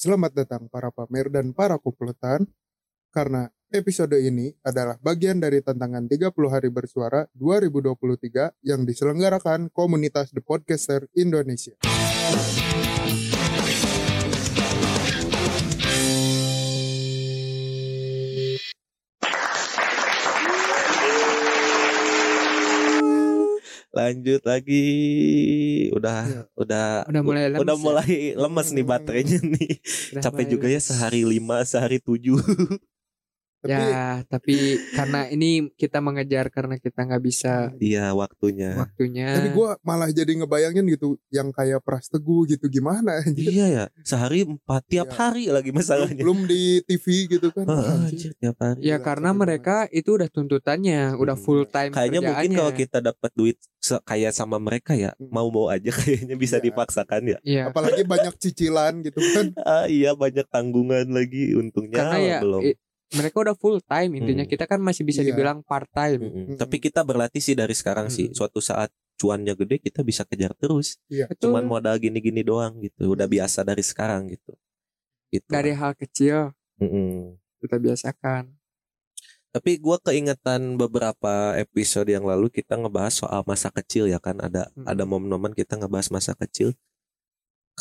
Selamat datang para pamer dan para kupletan. Karena episode ini adalah bagian dari tantangan 30 hari bersuara 2023 yang diselenggarakan komunitas The Podcaster Indonesia. Lanjut lagi. Udah Iya. udah Udah mulai lemes udah ya? mulai lemes nih baterainya nih. Udah capek juga ya sehari lima sehari tujuh Tapi Ya, tapi karena ini kita mengejar karena kita nggak bisa iya waktunya waktunya. tapi gue malah jadi ngebayangin gitu yang kayak Pras Teguh gitu gimana anjir. iya ya sehari empat tiap Iya. hari lagi masalahnya belum di TV gitu kan Ah, Anjir. anjir, tiap hari ya karena mereka itu udah tuntutannya, udah Hmm. full time kayaknya mungkin kalau kita dapat duit kayak sama mereka ya Hmm. mau mau aja kayaknya bisa Iya. dipaksakan ya Iya. apalagi banyak cicilan gitu kan ah iya banyak tanggungan lagi untungnya Karena ya belum i- mereka udah full time intinya Hmm. kita kan masih bisa Iya. dibilang part time. Mm-mm. Mm-mm. tapi kita berlatih sih dari sekarang sih Mm-mm. suatu saat cuannya gede kita bisa kejar terus Betul. cuman modal gini-gini doang gitu udah biasa dari sekarang gitu gitu dari hal kecil Mm-mm. kita biasakan. tapi gua keingetan beberapa episode yang lalu kita ngebahas soal masa kecil ya kan ada Mm. ada momen-momen kita ngebahas masa kecil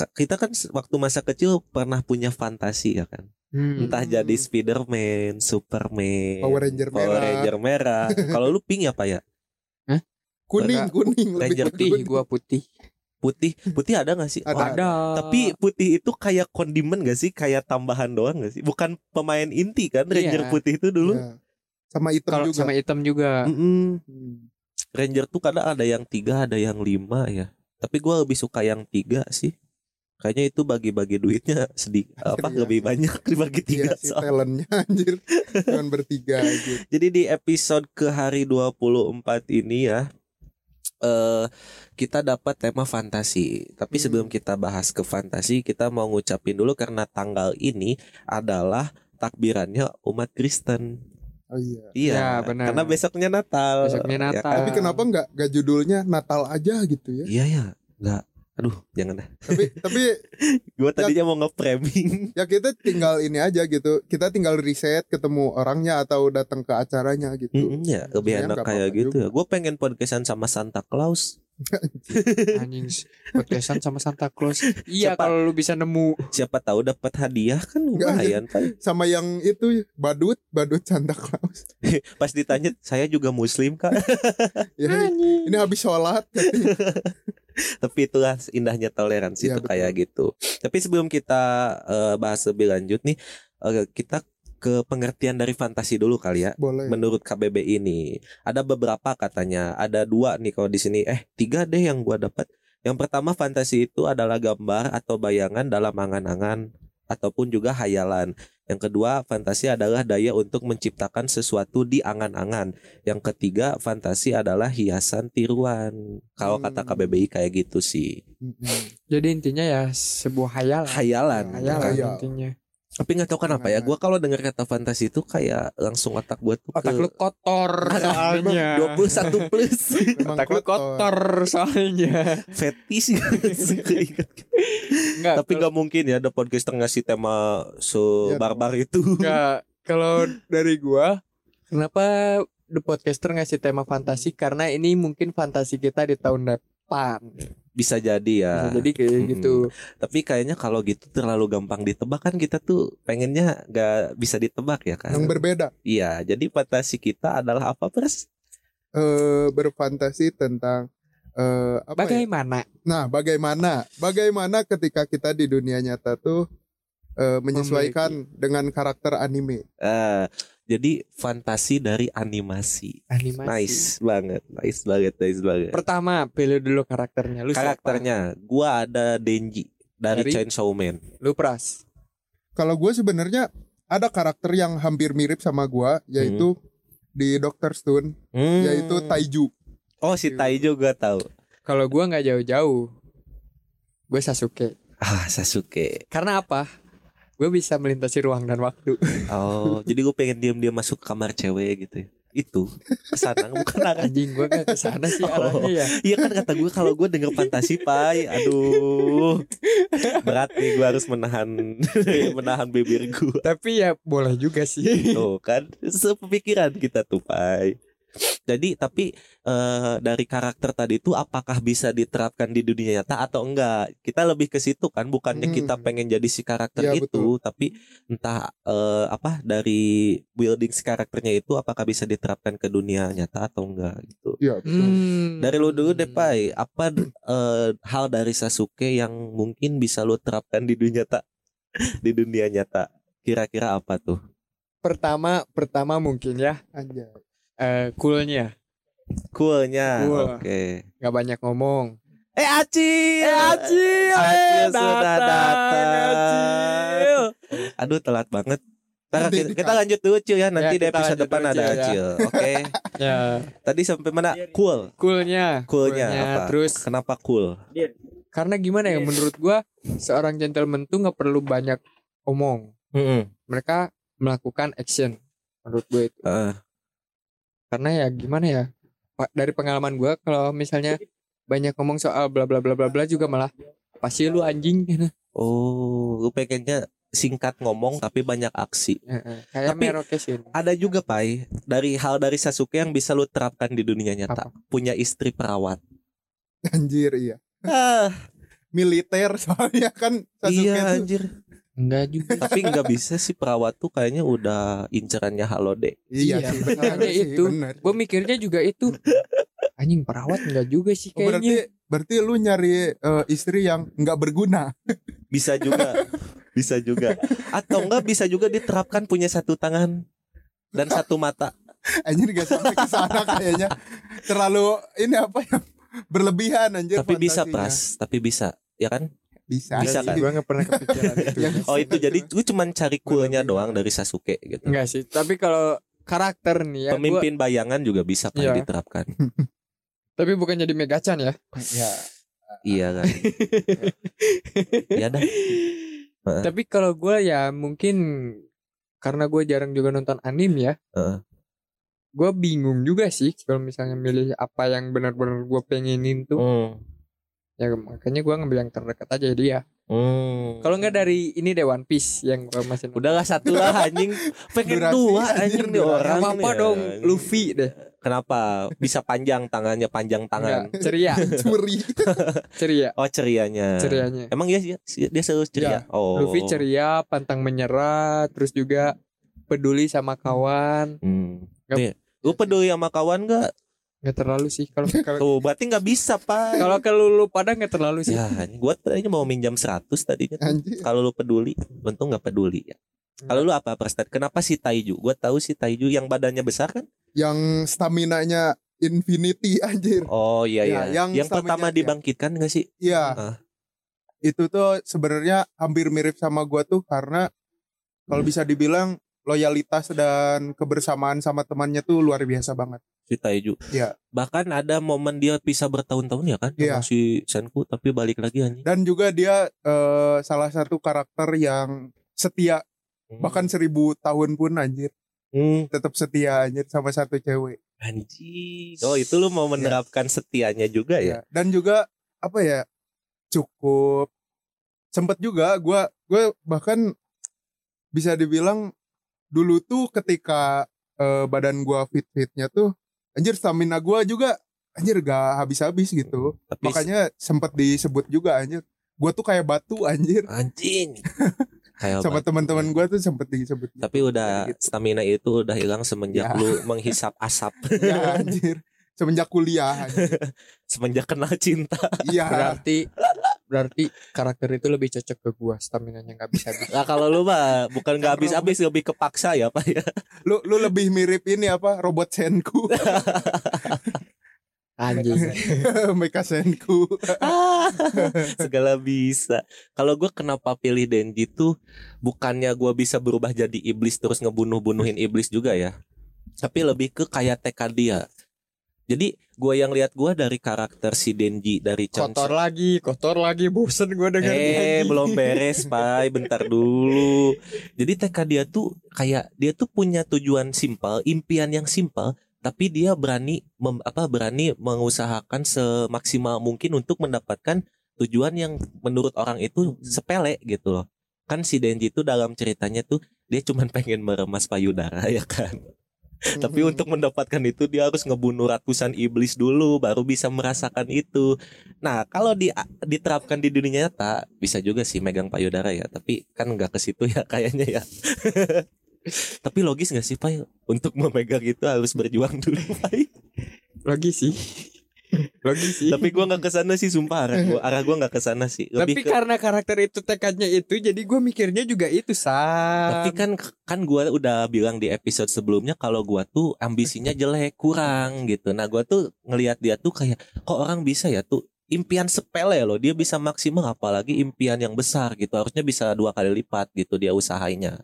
kita kan waktu masa kecil pernah punya fantasi ya kan Hmm. entah jadi Spiderman, Superman, Power Ranger Power merah. Ranger merah. Kalau lu pink ya pak ya? kuning kuning lebih Ranger ke Putih, kuning. gua putih. Putih, putih ada gak sih? Ada. Ada. Tapi putih itu kayak kondimen gak sih? Kayak tambahan doang gak sih? Bukan pemain inti kan Ranger Iya. putih itu dulu? Ya. sama hitam kalau juga sama hitam juga. Mm-mm. Hmm. Ranger tuh kadang ada yang tiga, ada yang lima ya. Tapi gua lebih suka yang tiga sih. Kayaknya itu bagi-bagi duitnya sedikit apa Iya. lebih banyak dibagi tiga. Iya sih soalnya. talentnya anjir Cuman bertiga aja Jadi di episode ke hari 24 ini ya eh kita dapat tema fantasi. Tapi Hmm. sebelum kita bahas ke fantasi, kita mau ngucapin dulu karena tanggal ini adalah takbirannya umat Kristen. Oh iya Iya, Ya, benar. karena besoknya Natal. Besoknya Ya Natal. kan? Tapi kenapa nggak nggak judulnya Natal aja gitu ya? Iya ya, nggak. Aduh, jangan dah. tapi tapi Gua tadinya mau nge-framing. ya kita tinggal ini aja gitu. Kita tinggal riset ketemu orangnya atau datang ke acaranya gitu. Mm, ya, lebih Sebenarnya enak kayak gitu juga. ya. Gue pengen podcastan sama Santa Claus. Anjing podcastan sama Santa Claus. Iya Siapa- kalau lu bisa nemu. Siapa tahu dapat hadiah kan lumayan, Pak. Sama yang itu badut, badut Santa Claus. Pas ditanya, saya juga muslim, Kak. Ya, ini habis sholat katanya. tapi itulah indahnya toleransi Iya, itu kayak gitu. Tapi sebelum kita eh, bahas lebih lanjut nih, eh, kita ke pengertian dari fantasi dulu kali ya. Boleh. Menurut KBB ini ada beberapa katanya, ada dua nih kalau di sini. Eh tiga deh yang gua dapat. Yang pertama fantasi itu adalah gambar atau bayangan dalam angan-angan ataupun juga hayalan. Yang kedua fantasi adalah daya untuk menciptakan sesuatu di angan-angan. Yang ketiga fantasi adalah hiasan tiruan. Kalau kata Hmm. KBBI kayak gitu sih. Mm-mm. Jadi intinya ya sebuah hayalan. Hayalan. Hayalan Hayal. intinya. Tapi nggak tahu kenapa ya. Gua kalau dengar kata fantasi itu kayak langsung otak gua tuh Otak ke lu kotor soalnya. 21 plus. Memang Otak lu kotor soalnya. Fetis. Enggak. Tapi nggak mungkin ya ada podcaster ngasih tema so Ya, barbar itu. Enggak. Kalau dari gua kenapa The Podcaster ngasih tema fantasi karena ini mungkin fantasi kita di tahun depan. Bisa jadi ya. Bisa jadi kayak Mm-mm. gitu. Tapi kayaknya kalau gitu terlalu gampang ditebak kan kita tuh pengennya nggak bisa ditebak ya kan. Yang berbeda. Iya, jadi fantasi kita adalah apa pres? eh berfantasi tentang eh apa ya? Bagaimana? Nah, bagaimana? Bagaimana ketika kita di dunia nyata tuh eh, menyesuaikan dengan karakter anime? Eh, jadi fantasi dari animasi. Animasi. Nice banget, nice banget, nice banget. Pertama, pilih dulu karakternya. Lu siapa? Karakternya, gua ada Denji dari, Dari? Chainsaw Man. Lu Pras. Kalau gue sebenarnya ada karakter yang hampir mirip sama gua yaitu di Doctor Stone Hmm. yaitu Taiju. Oh si Taijo gua tahu. Kalau gua nggak jauh-jauh. Gue Sasuke. Ah Sasuke. Karena apa? Gue bisa melintasi ruang dan waktu. Oh, jadi gue pengen diam-diam masuk kamar cewek gitu. ya. itu ke sana bukan arah Anjing gue gak ke sana sih Oh. ya. Iya kan kata gue kalau gue denger fantasi pai, aduh berat nih gue harus menahan menahan bibir gue. Tapi ya boleh juga sih. Tuh kan sepemikiran kita tuh pai. Jadi tapi eh, dari karakter tadi itu apakah bisa diterapkan di dunia nyata atau enggak? Kita lebih ke situ kan, bukannya Hmm. kita pengen jadi si karakter Iya, itu, tapi entah eh, apa dari building si karakternya itu apakah bisa diterapkan ke dunia nyata atau enggak gitu. Iya betul. Hmm. Dari lu dulu deh Pai, apa eh, hal dari Sasuke yang mungkin bisa lu terapkan di dunia nyata? di dunia nyata. Kira-kira apa tuh? Pertama, pertama mungkin ya Anjay. Eh coolnya, Coolnya, Cool. oke. nggak banyak ngomong. Eh Acil, Eh, Acil, Acil eh, sudah datang, datang. Acil. Aduh telat banget. Ntar kita, kita lanjut dulu Cil ya nanti Ya, di episode depan dulu, ada Cil, ya. Acil. Oke. Ya, Tadi sampai mana? Cool. coolnya, Coolnya apa? Terus Kenapa cool? karena gimana ya menurut gua seorang gentleman tuh nggak perlu banyak omong. Heeh. Mereka melakukan action menurut gue itu. Heeh. Karena ya gimana ya? Pak dari pengalaman gua kalau misalnya banyak ngomong soal bla bla bla bla bla juga malah apa sih lu anjing Oh, lu pengennya singkat ngomong tapi banyak aksi. Heeh, kayak Tapi- merokesin Ada juga Pai dari hal dari Sasuke yang bisa lu terapkan di dunia nyata. Punya istri perawat. Anjir iya. Ah, Militer soalnya kan Sasuke iya tuh anjir. Enggak juga Tapi nggak bisa sih perawat tuh kayaknya udah incerannya Halode. Iya, Iya, sih makanya benar sih, itu. benar. gue mikirnya juga itu anjing perawat enggak juga sih Oh, berarti kayaknya berarti lu nyari eh, istri yang nggak berguna. Bisa juga. bisa juga. Atau enggak bisa juga diterapkan punya satu tangan dan satu mata. Anjir gak sampai ke sana kayaknya. Terlalu ini apa ya? Berlebihan anjir Tapi bisa pras, tapi bisa. Ya kan? Bisa. Bisa sih. kan? gue pernah kepikiran itu Yang- Oh itu jadi gue cuman cari coolnya doang dari Sasuke gitu. enggak sih tapi kalau karakter nih ya gua- Pemimpin bayangan juga bisa kan Iya. diterapkan. tapi bukan jadi megacan ya Ya. iya kan. Iya dah. Heeh. tapi kalau gue ya mungkin karena gue jarang juga nonton anime ya Heeh. gue bingung juga sih kalau misalnya milih apa yang benar-benar gue pengenin tuh Hmm. Ya makanya gue ngambil yang terdekat aja dia Hmm. kalau nggak dari ini deh One Piece yang gue masih. Udahlah satu lah anjing. Pengen Durasi, dua anjing nih orang Nggak apa nih, dong anjing. Luffy deh. Kenapa? Bisa panjang tangannya Panjang tangan. Enggak, ceria. Curi. ceria. Oh cerianya. Cerianya. Emang dia dia, dia selalu ceria Oh. Luffy ceria pantang menyerah terus juga peduli sama kawan. Hmm. Nggak- Nih, Lu peduli sama kawan gak? Nggak terlalu sih kalau kalau Tuh berarti gak bisa pak kalau ke lu, lu pada nggak terlalu sih Ya gue tadinya mau minjam 100 tadinya. Kalau lu peduli Untung gak peduli ya Kalau lu apa Prestat? Kenapa si Taiju? Gue tahu si Taiju yang badannya besar kan? Yang stamina-nya infinity anjir. Oh iya Ya, iya. yang Yang, pertama stamina- dibangkitkan gak sih? Iya. Ah. Itu tuh sebenarnya hampir mirip sama gua tuh karena kalau bisa dibilang loyalitas dan kebersamaan sama temannya tuh luar biasa banget. Si Taiju. Iya. Bahkan ada momen dia bisa bertahun-tahun ya kan? Sama si Senku tapi balik lagi anjing. Dan juga dia eh, salah satu karakter yang setia bahkan seribu tahun pun anjir Hmm, tetap setia anjir sama satu cewek. anjing. Oh itu lu mau menerapkan setianya juga ya? Ya. Dan juga apa ya cukup sempet juga gua gue bahkan bisa dibilang dulu tuh ketika eh, badan gua fit fitnya tuh anjir stamina gua juga anjir gak habis habis gitu Tapi makanya sempet disebut juga anjir gua tuh kayak batu anjir anjing. Kayak sama teman-teman gua tuh sempet disebut gitu. Tapi udah Gitu. stamina itu udah hilang semenjak Ya. lu menghisap asap. ya anjir semenjak kuliah anjir. semenjak kenal cinta. iya berarti berarti karakter itu lebih cocok ke gua stamina nya nggak bisa Nah kalau lu mah bukan nggak habis-habis lebih kepaksa ya Pak ya. lu lu lebih mirip ini apa robot Senku anjing Mecha Senku Segala bisa. Kalau gue kenapa pilih Denji tuh bukannya gue bisa berubah jadi iblis terus ngebunuh-bunuhin iblis juga ya. Tapi lebih ke kayak tekad dia. Jadi Gua yang lihat gua dari karakter si Denji dari Chon kotor lagi kotor lagi bosen gue denger Eh, lagi. belum beres, Pai. Bentar dulu. Jadi tekad dia tuh kayak dia tuh punya tujuan simpel, impian yang simpel, tapi dia berani mem- apa berani mengusahakan semaksimal mungkin untuk mendapatkan tujuan yang menurut orang itu sepele gitu loh. Kan si Denji tuh dalam ceritanya tuh dia cuman pengen meremas payudara ya kan. Tapi untuk mendapatkan itu dia harus ngebunuh ratusan iblis dulu baru bisa merasakan itu. Nah, kalau di, diterapkan di dunia nyata bisa juga sih megang payudara ya, tapi kan nggak ke situ ya kayaknya ya. tapi logis nggak sih, Pai? Untuk memegang itu harus berjuang dulu, Pai. logis sih logis sih. Tapi gua nggak ke sana sih, sumpah. Arah gua arah gua nggak ke sana sih. tapi Lebih ke karena karakter itu tekadnya itu jadi gue mikirnya juga itu sam. Tapi kan kan gua udah bilang di episode sebelumnya kalau gua tuh ambisinya jelek kurang gitu. Nah gua tuh ngelihat dia tuh kayak kok orang bisa ya tuh impian sepele loh. Dia bisa maksimal apalagi impian yang besar gitu. Harusnya bisa dua kali lipat gitu dia usahainya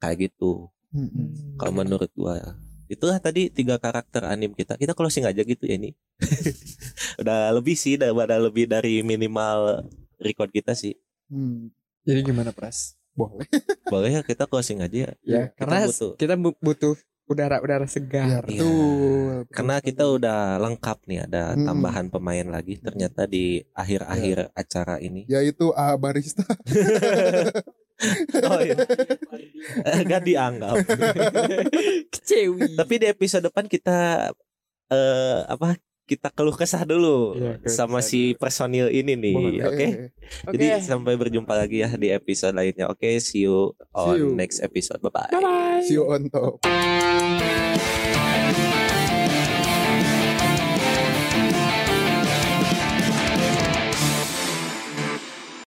kayak gitu. Mm-mm. kalau menurut gua itulah tadi tiga karakter anim kita kita closing aja gitu ya ini udah lebih sih udah udah lebih dari minimal record kita sih Hmm, jadi gimana pras boleh. boleh ya kita closing aja ya ya Kita karena butuh- kita bu- butuh udara-udara Ya, segar Iya. betul. Karena kita udah lengkap nih ada Hmm. tambahan pemain lagi ternyata di akhir-akhir acara ini. Yaitu A barista. Oh iya. Gak dianggap. kecewi Tapi di episode depan kita eh apa? Kita keluh kesah dulu keluh sama kesah si personil ini nih. Oke. Oke. Jadi sampai berjumpa lagi ya di episode lainnya. Oke, see you on See you. next episode. Bye bye. bye bye See you on top.